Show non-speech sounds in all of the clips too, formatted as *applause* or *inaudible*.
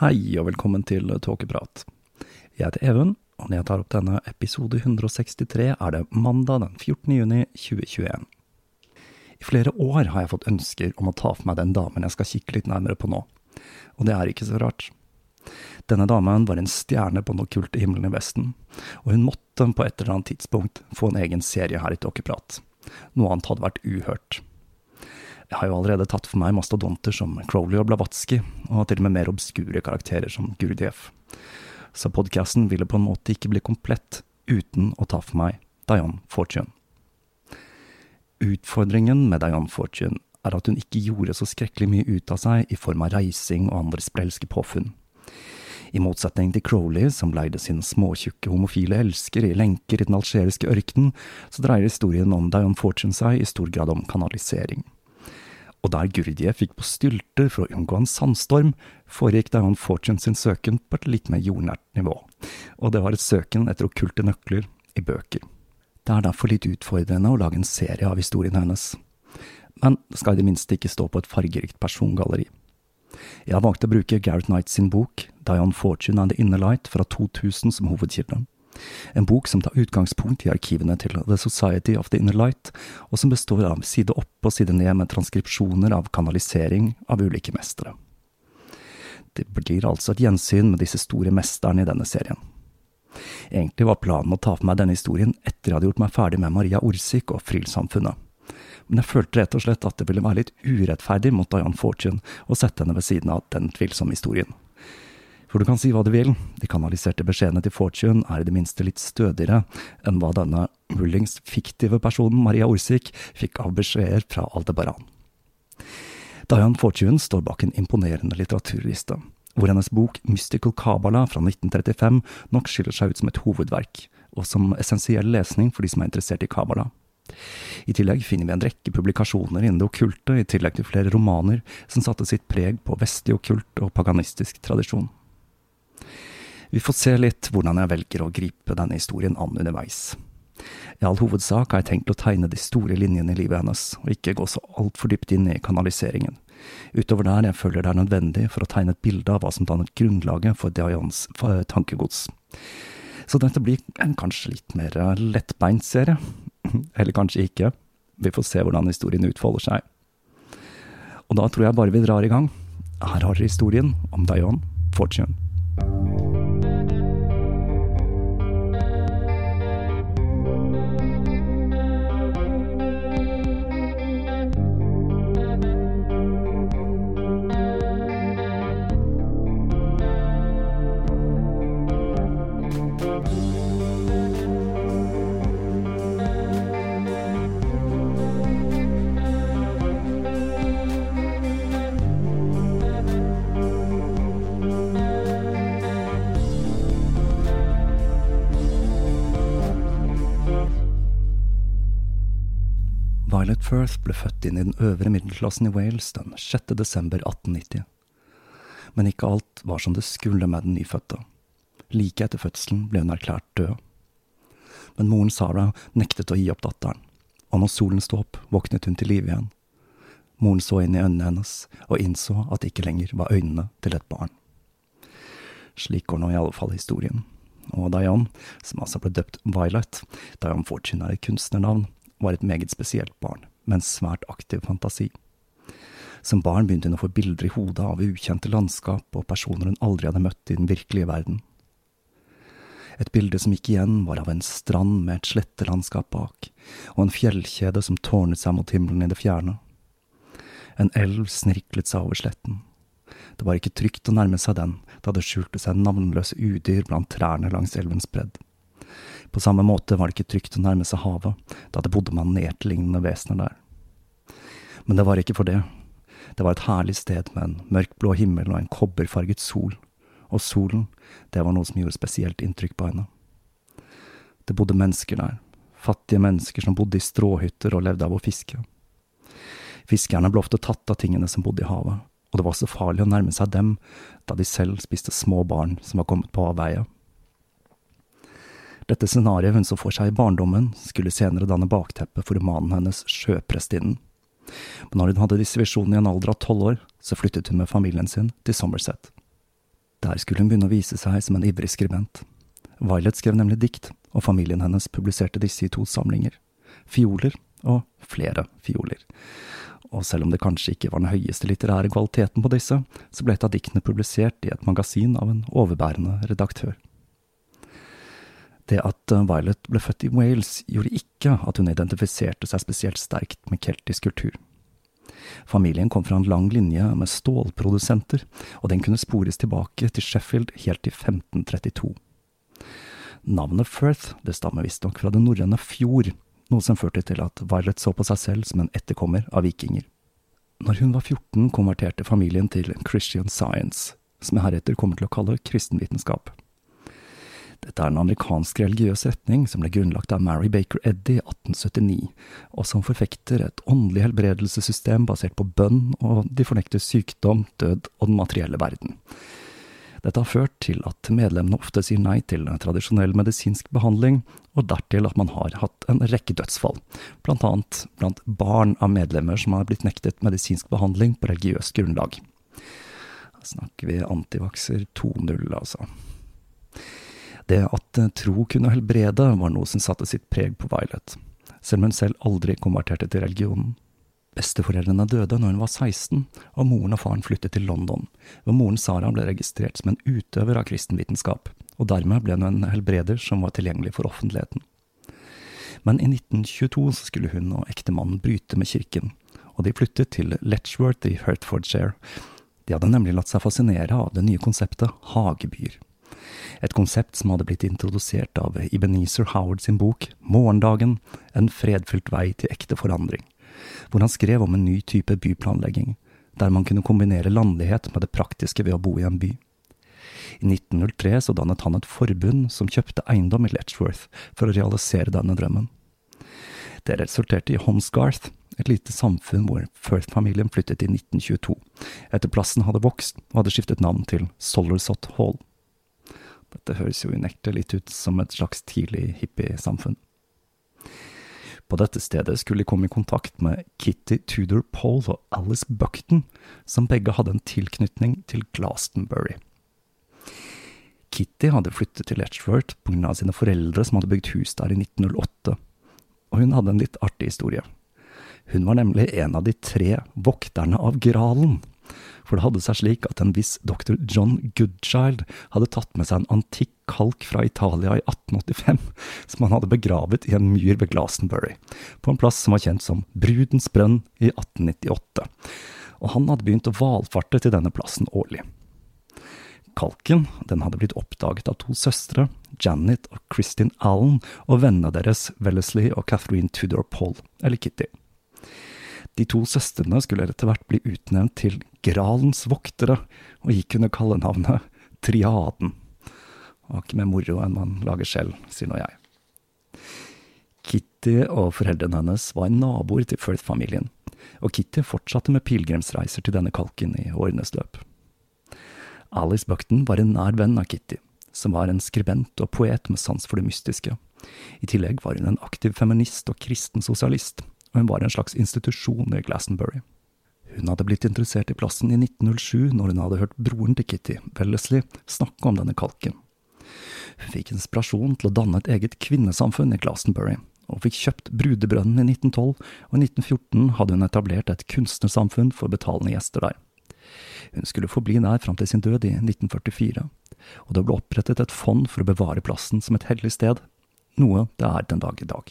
Hei og velkommen til Tåkeprat. Jeg heter Even, og når jeg tar opp denne episode 163, er det mandag den 14. juni 2021. I flere år har jeg fått ønsker om å ta for meg den damen jeg skal kikke litt nærmere på nå, og det er ikke så rart. Denne damen var en stjerne på den okkulte himmelen i Vesten, og hun måtte på et eller annet tidspunkt få en egen serie her i Tåkeprat. Noe annet hadde vært uhørt. Jeg har jo allerede tatt for meg mastodonter som Crowley og Blavatsky, og til og med mer obskure karakterer som Gurdjieff. Så podkasten ville på en måte ikke bli komplett uten å ta for meg Dianne Fortune. Utfordringen med Dianne Fortune er at hun ikke gjorde så skrekkelig mye ut av seg i form av reising og andre sprelske påfunn. I motsetning til Crowley, som leide sin småtjukke homofile elsker i lenker i den algeriske ørkenen, så dreier historien om Dianne Fortune seg i stor grad om kanalisering og der Gurdjieff fikk på stylter for å unngå en sandstorm, foregikk Diane Fortune sin søken på et litt mer jordnært nivå, og det var et søken etter okkulte nøkler i bøker. Det er derfor litt utfordrende å lage en serie av historien hennes, men skal i det minste ikke stå på et fargerikt persongalleri. Jeg har valgt å bruke Gareth Knight sin bok Dion Fortune and the Inner Light fra 2000 som hovedkilde. En bok som tar utgangspunkt i arkivene til The Society of the Inner Light, og som består av side opp og side ned med transkripsjoner av kanalisering av ulike mestere. Det blir altså et gjensyn med disse store mesterne i denne serien. Egentlig var planen å ta for meg denne historien etter jeg hadde gjort meg ferdig med Maria Orsik og Frilsamfunnet. Men jeg følte rett og slett at det ville være litt urettferdig mot Diane Fortune å sette henne ved siden av den tvilsomme historien. For du kan si hva du vil, de kanaliserte beskjedene til Fortune er i det minste litt stødigere enn hva denne mullings fiktive personen, Maria Orsik, fikk av beskjeder fra Aldebaran. Dian Fortune står bak en imponerende litteraturliste, hvor hennes bok Mystical Kabbalah fra 1935 nok skiller seg ut som et hovedverk, og som essensiell lesning for de som er interessert i Kabbalah. I tillegg finner vi en rekke publikasjoner innen det okkulte, i tillegg til flere romaner som satte sitt preg på vestlig okkult og paganistisk tradisjon. Vi får se litt hvordan jeg velger å gripe denne historien an underveis. I all hovedsak har jeg tenkt å tegne de store linjene i livet hennes, og ikke gå så altfor dypt inn i kanaliseringen. Utover der jeg føler det er nødvendig for å tegne et bilde av hva som dannet grunnlaget for Dians tankegods. Så dette blir en kanskje litt mer lettbeint serie. *laughs* Eller kanskje ikke. Vi får se hvordan historien utfolder seg. Og da tror jeg bare vi drar i gang. Her har dere historien om Diane Fortune. Violet Firth ble født inn i den øvre middelklassen i Wales den 6. desember 1890. Men ikke alt var som det skulle med den nyfødte. Like etter fødselen ble hun erklært død. Men moren Sarah nektet å gi opp datteren, og når solen sto opp, våknet hun til live igjen. Moren så inn i øynene hennes og innså at det ikke lenger var øynene til et barn. Slik går nå i alle fall historien. Og Diane, som altså ble døpt Violet, Diane Fortune er et kunstnernavn, var et meget spesielt barn, med en svært aktiv fantasi. Som barn begynte hun å få bilder i hodet av ukjente landskap og personer hun aldri hadde møtt i den virkelige verden. Et bilde som gikk igjen, var av en strand med et slettelandskap bak, og en fjellkjede som tårnet seg mot himmelen i det fjerne. En elv snirklet seg over sletten. Det var ikke trygt å nærme seg den, da det skjulte seg navnløse udyr blant trærne langs elvens bredd. På samme måte var det ikke trygt å nærme seg havet, da det bodde manertlignende vesener der. Men det var ikke for det. Det var et herlig sted med en mørkblå himmel og en kobberfarget sol, og solen, det var noe som gjorde spesielt inntrykk på henne. Det bodde mennesker der, fattige mennesker som bodde i stråhytter og levde av å fiske. Fiskerne ble ofte tatt av tingene som bodde i havet, og det var så farlig å nærme seg dem, da de selv spiste små barn som var kommet på avveie. Dette scenarioet hun så for seg i barndommen, skulle senere danne bakteppet for romanen hennes Sjøprestinnen. Men når hun hadde disse visjonene i en alder av tolv år, så flyttet hun med familien sin til Somerset. Der skulle hun begynne å vise seg som en ivrig skribent. Violet skrev nemlig dikt, og familien hennes publiserte disse i to samlinger, Fioler og Flere fioler. Og selv om det kanskje ikke var den høyeste litterære kvaliteten på disse, så ble et av diktene publisert i et magasin av en overbærende redaktør. Det at eh, Violet ble født i Wales, gjorde ikke at hun identifiserte seg spesielt sterkt med keltisk kultur. Familien kom fra en lang linje med stålprodusenter, og den kunne spores tilbake til Sheffield helt til 1532. Navnet Firth det stammer visstnok fra det norrøne fjord, noe som førte til at Violet så på seg selv som en etterkommer av vikinger. Når hun var 14, konverterte familien til Christian Science, som jeg heretter kommer til å kalle kristenvitenskap. Dette er en amerikansk religiøs retning som ble grunnlagt av Mary Baker Eddy i 1879, og som forfekter et åndelig helbredelsessystem basert på bønn, og de fornekter sykdom, død og den materielle verden. Dette har ført til at medlemmene ofte sier nei til tradisjonell medisinsk behandling, og dertil at man har hatt en rekke dødsfall, blant annet blant barn av medlemmer som har blitt nektet medisinsk behandling på religiøst grunnlag. Da snakker vi antivakser 2.0, altså. Det at eh, tro kunne helbrede, var noe som satte sitt preg på Violet, selv om hun selv aldri konverterte til religionen. Besteforeldrene døde når hun var 16, og moren og faren flyttet til London, hvor moren Sara ble registrert som en utøver av kristenvitenskap, og dermed ble hun en helbreder som var tilgjengelig for offentligheten. Men i 1922 skulle hun og ektemannen bryte med kirken, og de flyttet til Letchworth i Hertfordshire. De hadde nemlig latt seg fascinere av det nye konseptet hagebyer et konsept som hadde blitt introdusert av Ebenezer Howard sin bok Morgendagen, en fredfylt vei til ekte forandring, hvor han skrev om en ny type byplanlegging, der man kunne kombinere landlighet med det praktiske ved å bo i en by. I 1903 så dannet han et forbund som kjøpte eiendom i Letchworth for å realisere denne drømmen. Det resulterte i Homsgarth, et lite samfunn hvor Firth-familien flyttet i 1922, etter plassen hadde vokst og hadde skiftet navn til Solersot Hall. Dette høres jo unektelig ut som et slags tidlig hippiesamfunn. På dette stedet skulle de komme i kontakt med Kitty Tudor Pole og Alice Buckton, som begge hadde en tilknytning til Glastonbury. Kitty hadde flyttet til Letchworth pga. sine foreldre som hadde bygd hus der i 1908, og hun hadde en litt artig historie. Hun var nemlig en av de tre vokterne av Gralen, for det hadde seg slik at en viss doktor John Goodchild hadde tatt med seg en antikk kalk fra Italia i 1885, som han hadde begravet i en myr ved Glastonbury, på en plass som var kjent som Brudens brønn i 1898, og han hadde begynt å valfarte til denne plassen årlig. Kalken den hadde blitt oppdaget av to søstre, Janet og Kristin Allen, og vennene deres, Wellesley og Catherine Tudor Paul, eller Kitty. De to søstrene skulle etter hvert bli utnevnt til Gralens voktere, og gikk under kallenavnet Triaden. Var ikke mer moro enn man lager selv, sier nå jeg. Kitty og foreldrene hennes var naboer til Firth-familien, og Kitty fortsatte med pilegrimsreiser til denne kalken i årenes løp. Alice Buckton var en nær venn av Kitty, som var en skribent og poet med sans for det mystiske. I tillegg var hun en aktiv feminist og kristen sosialist, og hun var en slags institusjon i Glastonbury. Hun hadde blitt interessert i plassen i 1907 når hun hadde hørt broren til Kitty, Wellesley, snakke om denne kalken. Hun fikk inspirasjon til å danne et eget kvinnesamfunn i Glastonbury, og fikk kjøpt Brudebrønnen i 1912, og i 1914 hadde hun etablert et kunstnersamfunn for betalende gjester der. Hun skulle forbli nær fram til sin død i 1944, og det ble opprettet et fond for å bevare plassen som et hellig sted, noe det er den dag i dag.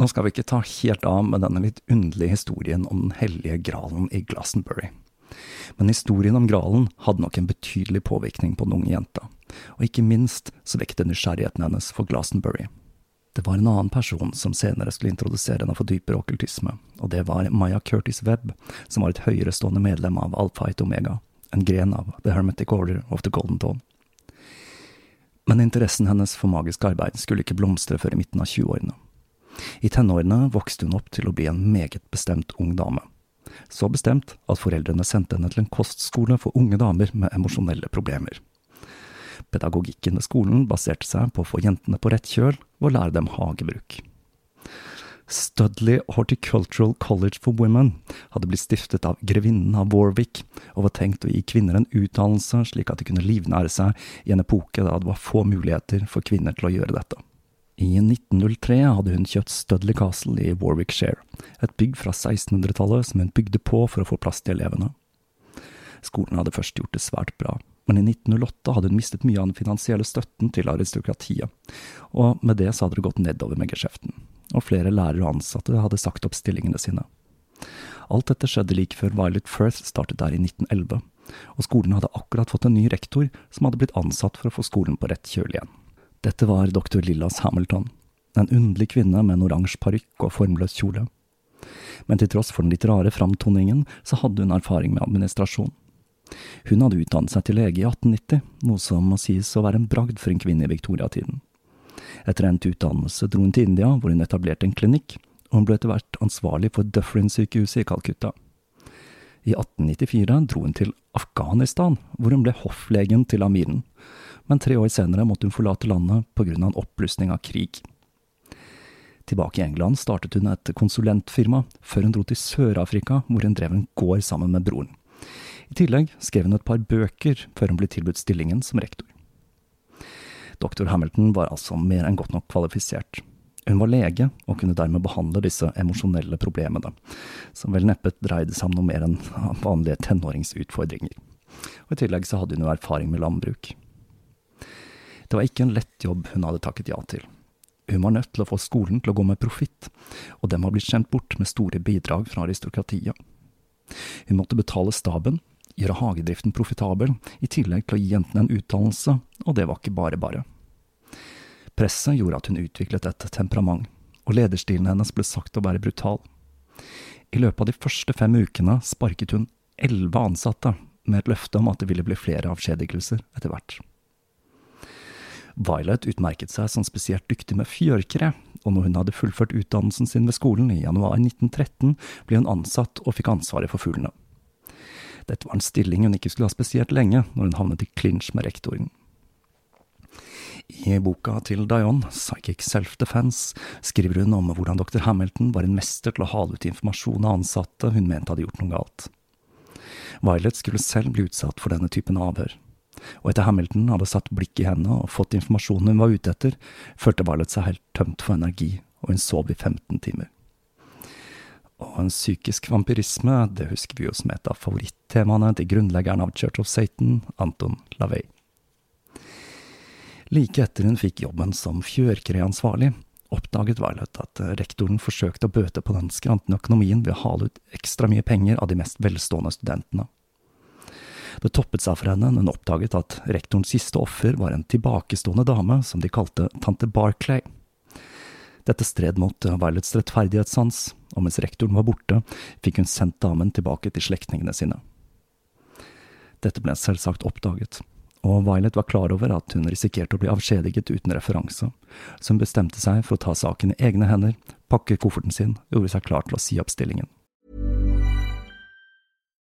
Nå skal vi ikke ta helt av med denne litt underlige historien om den hellige gralen i Glastonbury. Men historien om gralen hadde nok en betydelig påvirkning på den unge jenta, og ikke minst så vekte nysgjerrigheten hennes for Glastonbury. Det var en annen person som senere skulle introdusere henne for dypere okkultisme, og det var Maya Curtis Webb, som var et høyerestående medlem av Alpha et Omega, en gren av The Hermetic Order of the Golden Dawn. Men interessen hennes for magisk arbeid skulle ikke blomstre før i midten av 20-årene. I tenårene vokste hun opp til å bli en meget bestemt ung dame. Så bestemt at foreldrene sendte henne til en kostskole for unge damer med emosjonelle problemer. Pedagogikken ved skolen baserte seg på å få jentene på rett kjøl og lære dem hagebruk. Studley Horticultural College for Women hadde blitt stiftet av grevinnen av Warwick, og var tenkt å gi kvinner en utdannelse slik at de kunne livnære seg i en epoke da det var få muligheter for kvinner til å gjøre dette. I 1903 hadde hun kjøpt Studley Castle i Warwickshire, et bygg fra 1600-tallet som hun bygde på for å få plass til elevene. Skolen hadde først gjort det svært bra, men i 1908 hadde hun mistet mye av den finansielle støtten til aristokratiet, og med det så hadde det gått nedover med geskjeften, og flere lærere og ansatte hadde sagt opp stillingene sine. Alt dette skjedde like før Violet Firth startet der i 1911, og skolen hadde akkurat fått en ny rektor som hadde blitt ansatt for å få skolen på rett kjøl igjen. Dette var doktor Lillas Hamilton, en underlig kvinne med en oransje parykk og formløs kjole. Men til tross for den litt rare framtoningen, så hadde hun erfaring med administrasjon. Hun hadde utdannet seg til lege i 1890, noe som må sies å være en bragd for en kvinne i viktoriatiden. Etter endt utdannelse dro hun til India, hvor hun etablerte en klinikk, og hun ble etter hvert ansvarlig for Dufferin-sykehuset i Calcutta. I 1894 dro hun til Afghanistan, hvor hun ble hofflegen til amiren, men tre år senere måtte hun forlate landet av en oppblussing av krig. Tilbake i England startet hun et konsulentfirma, før hun dro til Sør-Afrika, hvor hun drev en gård sammen med broren. I tillegg skrev hun et par bøker før hun ble tilbudt stillingen som rektor. Doktor Hamilton var altså mer enn godt nok kvalifisert. Hun var lege, og kunne dermed behandle disse emosjonelle problemene, som vel neppe dreide seg om noe mer enn vanlige tenåringsutfordringer. Og I tillegg så hadde hun jo erfaring med landbruk. Det var ikke en lett jobb hun hadde takket ja til. Hun var nødt til å få skolen til å gå med profitt, og dem var blitt skjemt bort med store bidrag fra aristokratiet. Hun måtte betale staben, gjøre hagedriften profitabel, i tillegg til å gi jentene en utdannelse, og det var ikke bare bare. Presset gjorde at hun utviklet et temperament, og lederstilen hennes ble sagt å være brutal. I løpet av de første fem ukene sparket hun elleve ansatte, med et løfte om at det ville bli flere avskjedigelser etter hvert. Violet utmerket seg som spesielt dyktig med fjørkre, og når hun hadde fullført utdannelsen sin ved skolen i januar 1913, ble hun ansatt og fikk ansvaret for fuglene. Dette var en stilling hun ikke skulle ha spesielt lenge, når hun havnet i klinsj med rektoren. I boka til Dion, Psychic Self-Defense, skriver hun om hvordan dr. Hamilton var en mester til å hale ut informasjon av ansatte hun mente hadde gjort noe galt. Violet skulle selv bli utsatt for denne typen avhør, og etter Hamilton hadde satt blikk i henne og fått informasjonen hun var ute etter, følte Violet seg helt tømt for energi, og hun sov i 15 timer. Og en psykisk vampyrisme, det husker vi jo som et av favorittemaene til grunnleggeren av Church of Satan, Anton LaVey. Like etter hun fikk jobben som fjørkreansvarlig, oppdaget Violet at rektoren forsøkte å bøte på den skrantende økonomien ved å hale ut ekstra mye penger av de mest velstående studentene. Det toppet seg for henne når hun oppdaget at rektorens siste offer var en tilbakestående dame som de kalte tante Barclay. Dette stred mot Violets rettferdighetssans, og mens rektoren var borte, fikk hun sendt damen tilbake til slektningene sine. Dette ble selvsagt oppdaget, og Violet var klar over at hun risikerte å bli avskjediget uten referanse, så hun bestemte seg for å ta saken i egne hender, pakke kofferten sin og gjorde seg klar til å si opp stillingen.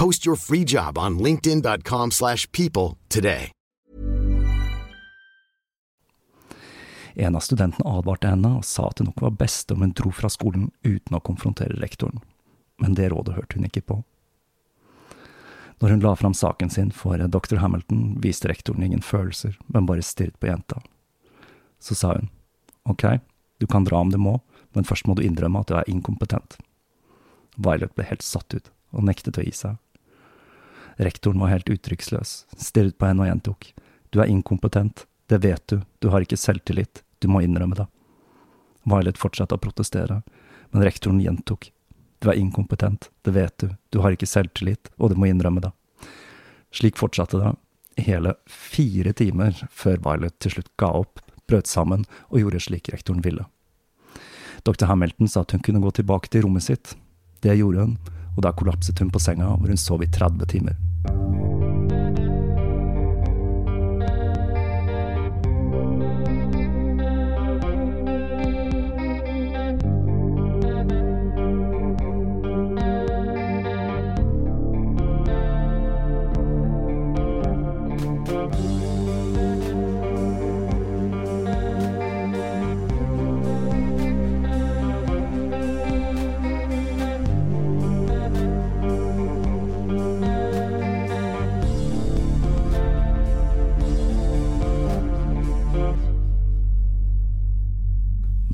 Post your free job on linkedin.com slash people today. En av studentene advarte henne og sa at det nok var best om hun dro fra skolen uten å konfrontere rektoren, men det rådet hørte hun ikke på. Når hun la fram saken sin for dr. Hamilton, viste rektoren ingen følelser, men bare stirret på jenta. Så sa hun, ok, du kan dra om du må, men først må du innrømme at du er inkompetent. Violet ble helt satt ut, og nektet å gi seg. Rektoren var helt uttrykksløs, stirret på henne og gjentok, du er inkompetent, det vet du, du har ikke selvtillit, du må innrømme det. Violet fortsatte å protestere, men rektoren gjentok, du er inkompetent, det vet du, du har ikke selvtillit, og du må innrømme det. Slik fortsatte det, hele fire timer før Violet til slutt ga opp, brøt sammen og gjorde slik rektoren ville. Dr. Hamilton sa at hun kunne gå tilbake til rommet sitt. Det gjorde hun, og da kollapset hun på senga hvor hun sov i 30 timer. Bye.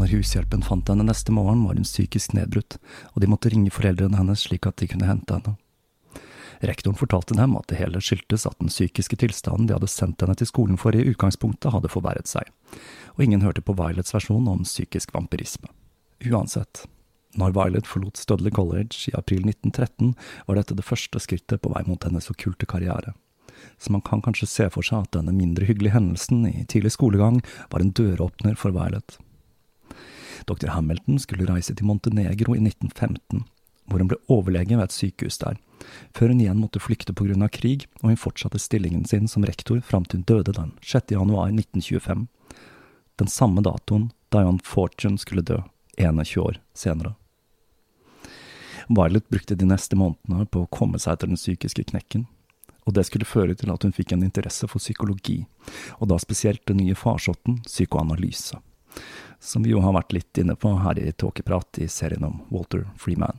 Når hushjelpen fant henne neste morgen, var hun psykisk nedbrutt, og de måtte ringe foreldrene hennes slik at de kunne hente henne. Rektoren fortalte dem at det hele skyldtes at den psykiske tilstanden de hadde sendt henne til skolen for i utgangspunktet, hadde forverret seg, og ingen hørte på Violets versjon om psykisk vampirisme. Uansett, når Violet forlot Studley College i april 1913, var dette det første skrittet på vei mot hennes okkulte karriere. Så man kan kanskje se for seg at denne mindre hyggelige hendelsen i tidlig skolegang var en døråpner for Violet. Dr. Hamilton skulle reise til Montenegro i 1915, hvor hun ble overlege ved et sykehus der, før hun igjen måtte flykte av krig, og hun fortsatte stillingen sin som rektor fram til hun døde den 6. januar 1925, den samme datoen Dianne Fortune skulle dø, 21 år senere. Violet brukte de neste månedene på å komme seg etter den psykiske knekken, og det skulle føre til at hun fikk en interesse for psykologi, og da spesielt den nye farsotten psykoanalyse, som vi jo har vært litt inne på her i Tåkeprat i serien om Walter Freeman.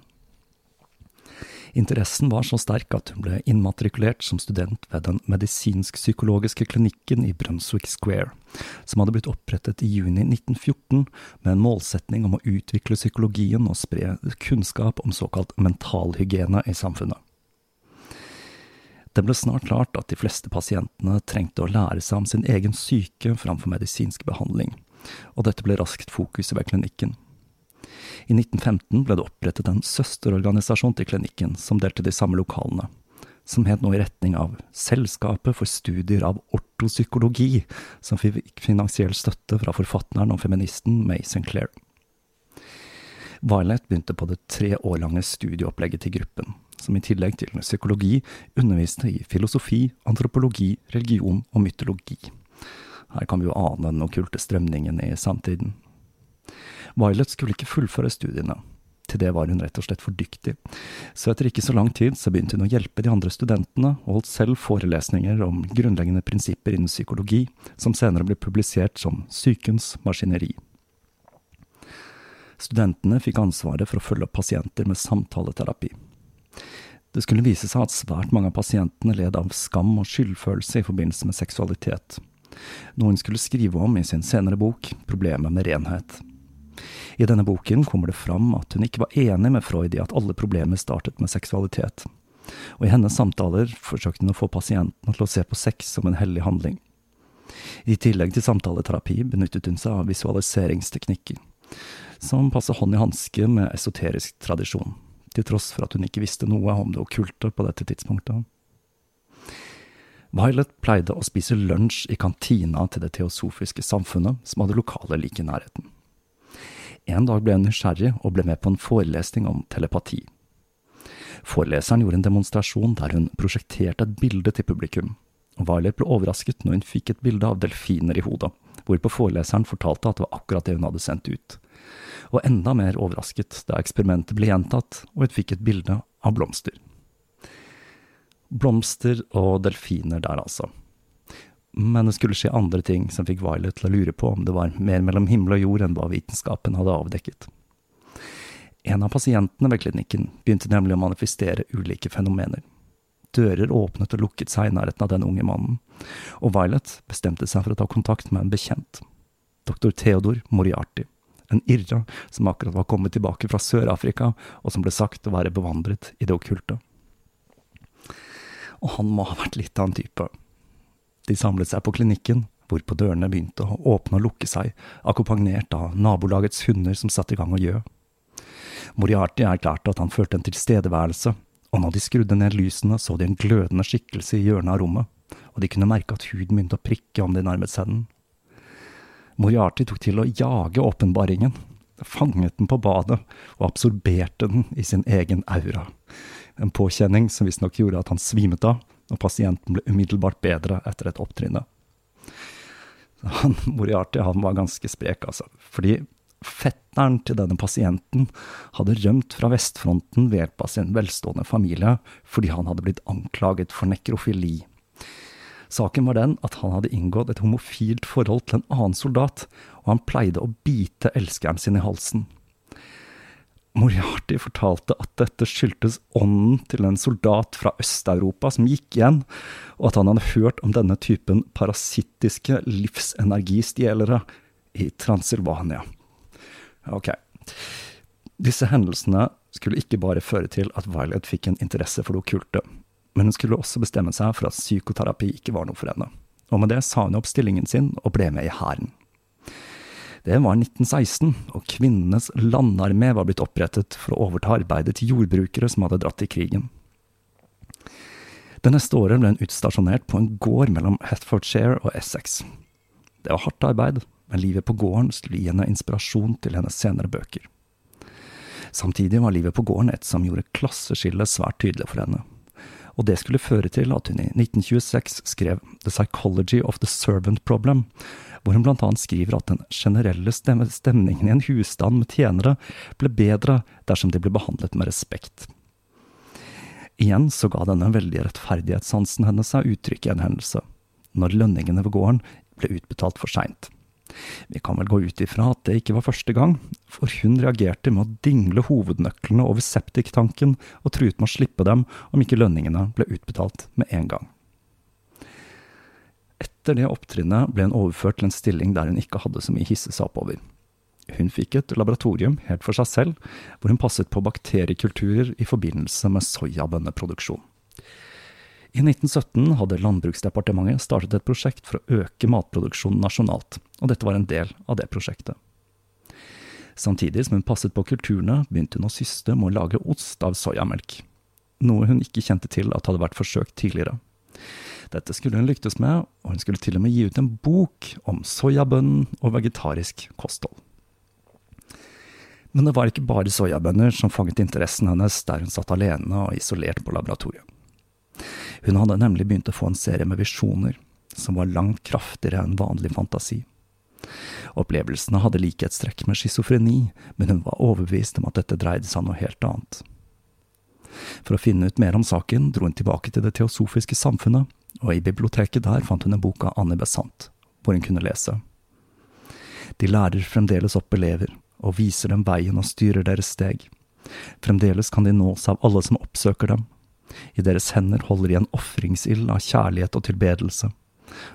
Interessen var så sterk at hun ble innmatrikulert som student ved den medisinsk-psykologiske klinikken i Brunswick Square, som hadde blitt opprettet i juni 1914 med en målsetning om å utvikle psykologien og spre kunnskap om såkalt mentalhygiene i samfunnet. Det ble snart klart at de fleste pasientene trengte å lære seg om sin egen syke framfor medisinsk behandling, og dette ble raskt fokuset ved klinikken. I 1915 ble det opprettet en søsterorganisasjon til klinikken som delte de samme lokalene, som het noe i retning av Selskapet for studier av ortopsykologi, som fikk finansiell støtte fra forfatteren og feministen May Sinclair. Violet begynte på det tre år lange studieopplegget til gruppen, som i tillegg til psykologi underviste i filosofi, antropologi, religion og mytologi. Her kan vi jo ane den okkulte strømningen i samtiden. Violet skulle ikke fullføre studiene. Til det var hun rett og slett for dyktig, så etter ikke så lang tid så begynte hun å hjelpe de andre studentene, og holdt selv forelesninger om grunnleggende prinsipper innen psykologi, som senere ble publisert som Sykens maskineri. Studentene fikk ansvaret for å følge opp pasienter med samtaleterapi. Det skulle vise seg at svært mange av pasientene led av skam og skyldfølelse i forbindelse med seksualitet, noe hun skulle skrive om i sin senere bok Problemet med renhet. I denne boken kommer det fram at hun ikke var enig med Freud i at alle problemer startet med seksualitet, og i hennes samtaler forsøkte hun å få pasientene til å se på sex som en hellig handling. I tillegg til samtaleterapi benyttet hun seg av visualiseringsteknikker, som passer hånd i hanske med esoterisk tradisjon, til tross for at hun ikke visste noe om det okkulte på dette tidspunktet. Violet pleide å spise lunsj i kantina til det teosofiske samfunnet, som hadde lokaler like i nærheten. En dag ble hun nysgjerrig og ble med på en forelesning om telepati. Foreleseren gjorde en demonstrasjon der hun prosjekterte et bilde til publikum, Violet ble overrasket når hun fikk et bilde av delfiner i hodet, hvorpå foreleseren fortalte at det var akkurat det hun hadde sendt ut, og enda mer overrasket da eksperimentet ble gjentatt og hun fikk et bilde av blomster. Blomster og delfiner der, altså men det skulle skje andre ting som fikk Violet til å lure på om det var mer mellom himmel og jord enn hva vitenskapen hadde avdekket. En av pasientene ved klinikken begynte nemlig å manifestere ulike fenomener. Dører åpnet og lukket seg i nærheten av den unge mannen, og Violet bestemte seg for å ta kontakt med en bekjent, doktor Theodor Moriarty, en irra som akkurat var kommet tilbake fra Sør-Afrika, og som ble sagt å være bevandret i det okkulte. Og han må ha vært litt av en type de samlet seg på klinikken, hvorpå dørene begynte å åpne og lukke seg, akkompagnert av nabolagets hunder som satte i gang å gjø. Moriarty erklærte at han følte en tilstedeværelse, og når de skrudde ned lysene, så de en glødende skikkelse i hjørnet av rommet, og de kunne merke at huden begynte å prikke om de nærmet seg den. Moriarty tok til å jage åpenbaringen, fanget den på badet og absorberte den i sin egen aura, en påkjenning som visstnok gjorde at han svimet av, og pasienten ble umiddelbart bedre etter et opptrinne. Han, *laughs* Moriarty han var ganske sprek, altså. Fordi fetteren til denne pasienten hadde rømt fra vestfronten ved hjelp av sin velstående familie fordi han hadde blitt anklaget for nekrofili. Saken var den at han hadde inngått et homofilt forhold til en annen soldat, og han pleide å bite elskeren sin i halsen. Moriarty fortalte at dette skyldtes ånden til en soldat fra Øst-Europa som gikk igjen, og at han hadde hørt om denne typen parasittiske livsenergistjelere i Transilvania. Ok. Disse hendelsene skulle ikke bare føre til at Violet fikk en interesse for det okkulte, men hun skulle også bestemme seg for at psykoterapi ikke var noe for henne. Og med det sa hun opp stillingen sin og ble med i hæren. Det var 1916, og kvinnenes landarmé var blitt opprettet for å overta arbeidet til jordbrukere som hadde dratt i krigen. Det neste året ble hun utstasjonert på en gård mellom Hethfordshire og Essex. Det var hardt arbeid, men livet på gården skulle gi henne inspirasjon til hennes senere bøker. Samtidig var livet på gården et som gjorde klasseskillet svært tydelig for henne, og det skulle føre til at hun i 1926 skrev The Psychology of the Servant Problem, hvor hun annet skriver at den generelle stemningen i en husstand med tjenere ble bedre dersom de ble behandlet med respekt. Igjen så ga denne veldige rettferdighetssansen hennes seg uttrykk i en hendelse, når lønningene ved gården ble utbetalt for seint. Vi kan vel gå ut ifra at det ikke var første gang, for hun reagerte med å dingle hovednøklene over septiktanken og truet med å slippe dem om ikke lønningene ble utbetalt med en gang. Etter det opptrinnet ble hun overført til en stilling der hun ikke hadde så mye hisse seg oppover. Hun fikk et laboratorium helt for seg selv, hvor hun passet på bakteriekulturer i forbindelse med soyabønneproduksjon. I 1917 hadde Landbruksdepartementet startet et prosjekt for å øke matproduksjonen nasjonalt, og dette var en del av det prosjektet. Samtidig som hun passet på kulturene, begynte hun å syste med å lage ost av soyamelk, noe hun ikke kjente til at hadde vært forsøkt tidligere. Dette skulle hun lyktes med, og hun skulle til og med gi ut en bok om soyabønnen og vegetarisk kosthold. Men det var ikke bare soyabønner som fanget interessen hennes der hun satt alene og isolert på laboratoriet. Hun hadde nemlig begynt å få en serie med visjoner, som var langt kraftigere enn vanlig fantasi. Opplevelsene hadde likhetstrekk med schizofreni, men hun var overbevist om at dette dreide seg om noe helt annet. For å finne ut mer om saken dro hun tilbake til det teosofiske samfunnet, og i biblioteket der fant hun en bok av Annie Besant, hvor hun kunne lese. De lærer fremdeles opp elever, og viser dem veien og styrer deres steg. Fremdeles kan de nås av alle som oppsøker dem, i deres hender holder de en ofringsild av kjærlighet og tilbedelse,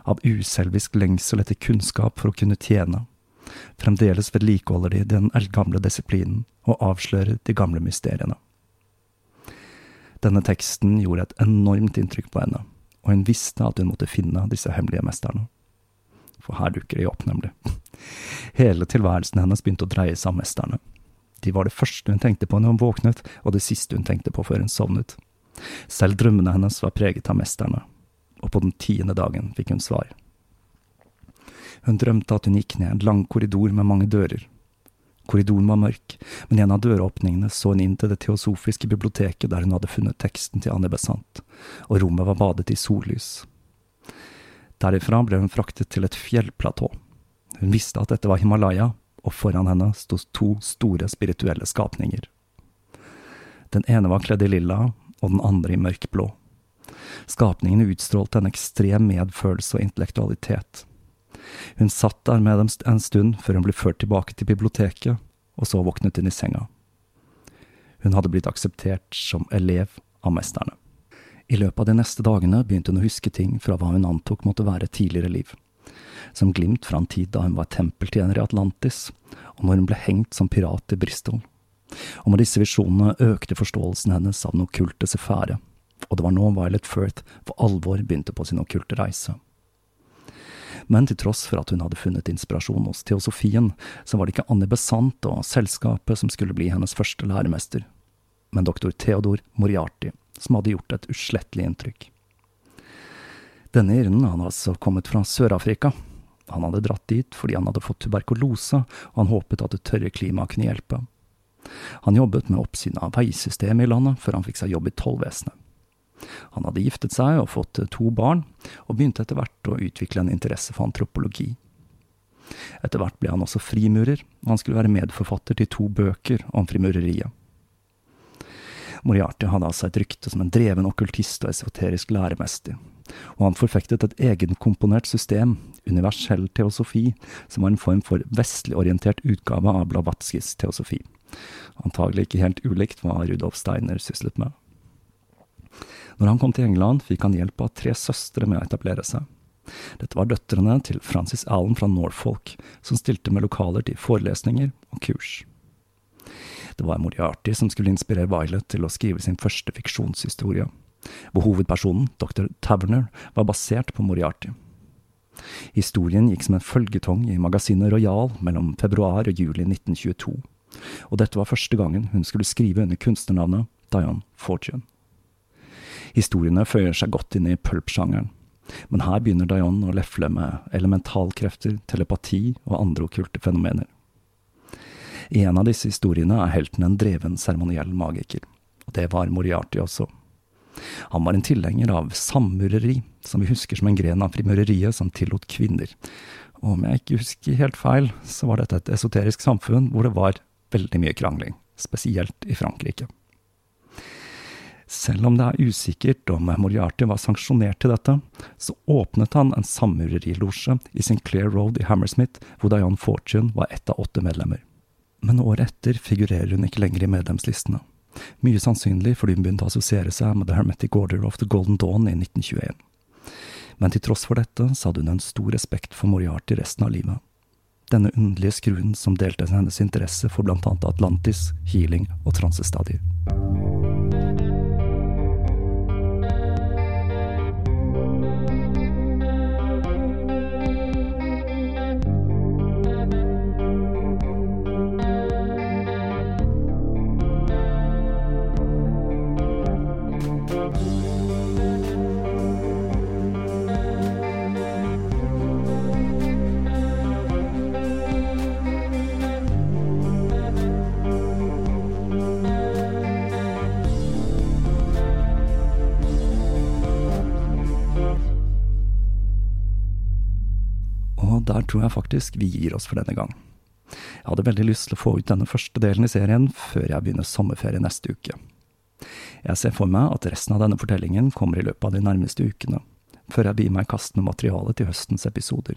av uselvisk lengsel etter kunnskap for å kunne tjene. Fremdeles vedlikeholder de den eldgamle disiplinen og avslører de gamle mysteriene. Denne teksten gjorde et enormt inntrykk på henne, og hun visste at hun måtte finne disse hemmelige mesterne. For her dukker de opp, nemlig. *laughs* Hele tilværelsen hennes begynte å dreie seg om mesterne. De var det første hun tenkte på når hun våknet, og det siste hun tenkte på før hun sovnet. Selv drømmene hennes var preget av mesterne, og på den tiende dagen fikk hun svar. Hun drømte at hun gikk ned en lang korridor med mange dører. Korridoren var mørk, men en av døråpningene så hun inn til det teosofiske biblioteket der hun hadde funnet teksten til Anne Besant, og rommet var badet i sollys. Derifra ble hun fraktet til et fjellplatå. Hun visste at dette var Himalaya, og foran henne sto to store spirituelle skapninger. Den ene var kledd i lilla, og den andre i mørkblå. Skapningene utstrålte en ekstrem medfølelse og intellektualitet. Hun satt der med dem en stund før hun ble ført tilbake til biblioteket, og så våknet hun i senga. Hun hadde blitt akseptert som elev av mesterne. I løpet av de neste dagene begynte hun å huske ting fra hva hun antok måtte være tidligere liv. Som glimt fra en tid da hun var tempeltjener i Atlantis, og når hun ble hengt som pirat i Bristol og med disse visjonene økte forståelsen hennes av den okkulte sefære, og det var nå Violet Firth for alvor begynte på sin okkulte reise. Men til tross for at hun hadde funnet inspirasjon hos teosofien, så var det ikke Annie Besant og selskapet som skulle bli hennes første læremester, men doktor Theodor Moriarty, som hadde gjort et uslettelig inntrykk. Denne irnen hadde altså kommet fra Sør-Afrika. Han hadde dratt dit fordi han hadde fått tuberkulose, og han håpet at det tørre klimaet kunne hjelpe. Han jobbet med oppsyn av veisystemet i landet før han fikk seg jobb i tollvesenet. Han hadde giftet seg og fått to barn, og begynte etter hvert å utvikle en interesse for antropologi. Etter hvert ble han også frimurer, og han skulle være medforfatter til to bøker om frimureriet. Moriarty hadde altså et rykte som en dreven okkultist og esoterisk læremester, og han forfektet et egenkomponert system, universell teosofi, som var en form for vestlig orientert utgave av Blavatskys teosofi antagelig ikke helt ulikt hva Rudolf Steiner syslet med. Når han kom til England, fikk han hjelp av tre søstre med å etablere seg. Dette var døtrene til Francis Allen fra Norfolk, som stilte med lokaler til forelesninger og kurs. Det var Moriarty som skulle inspirere Violet til å skrive sin første fiksjonshistorie, hvor hovedpersonen, dr. Taverner, var basert på Moriarty. Historien gikk som en følgetong i magasinet Royal mellom februar og juli 1922 og dette var første gangen hun skulle skrive under kunstnernavnet Dion Fortune. Historiene føyer seg godt inn i pulp-sjangeren, men her begynner Dayon å lefle med elementalkrefter, telepati og andre okkulte fenomener. I en av disse historiene er helten en dreven seremoniell magiker, og det var Moriarty også. Han var en tilhenger av sammureri, som vi husker som en gren av frimureriet som tillot kvinner. Og om jeg ikke husker helt feil, så var dette et esoterisk samfunn hvor det var veldig mye krangling, spesielt i Frankrike. Selv om det er usikkert om Moriarty var sanksjonert til dette, så åpnet han en sammurerilosje i Sinclair Road i Hammersmith, hvor Dion Fortune var ett av åtte medlemmer. Men året etter figurerer hun ikke lenger i medlemslistene. Mye sannsynlig fordi hun begynte å assosiere seg med The Hermetic Order of the Golden Dawn i 1921. Men til tross for dette så hadde hun en stor respekt for Moriarty resten av livet. Denne underlige skruen som delte hennes interesse for blant annet Atlantis, healing og transestadier. Faktisk vi gir oss for denne gang. Jeg hadde veldig lyst til å få ut denne første delen i serien før jeg begynner sommerferie neste uke. Jeg ser for meg at resten av denne fortellingen kommer i løpet av de nærmeste ukene, før jeg begir meg i kast med materialet til høstens episoder,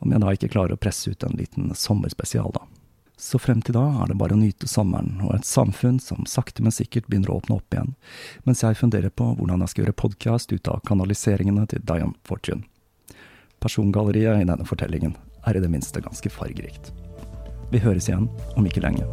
om jeg da ikke klarer å presse ut en liten sommerspesial, da. Så frem til da er det bare å nyte sommeren og et samfunn som sakte, men sikkert begynner å åpne opp igjen, mens jeg funderer på hvordan jeg skal gjøre podkast ut av kanaliseringene til Diane Fortune. Persongalleriet i denne fortellingen er i det minste ganske fargerikt. Vi høres igjen om ikke lenge.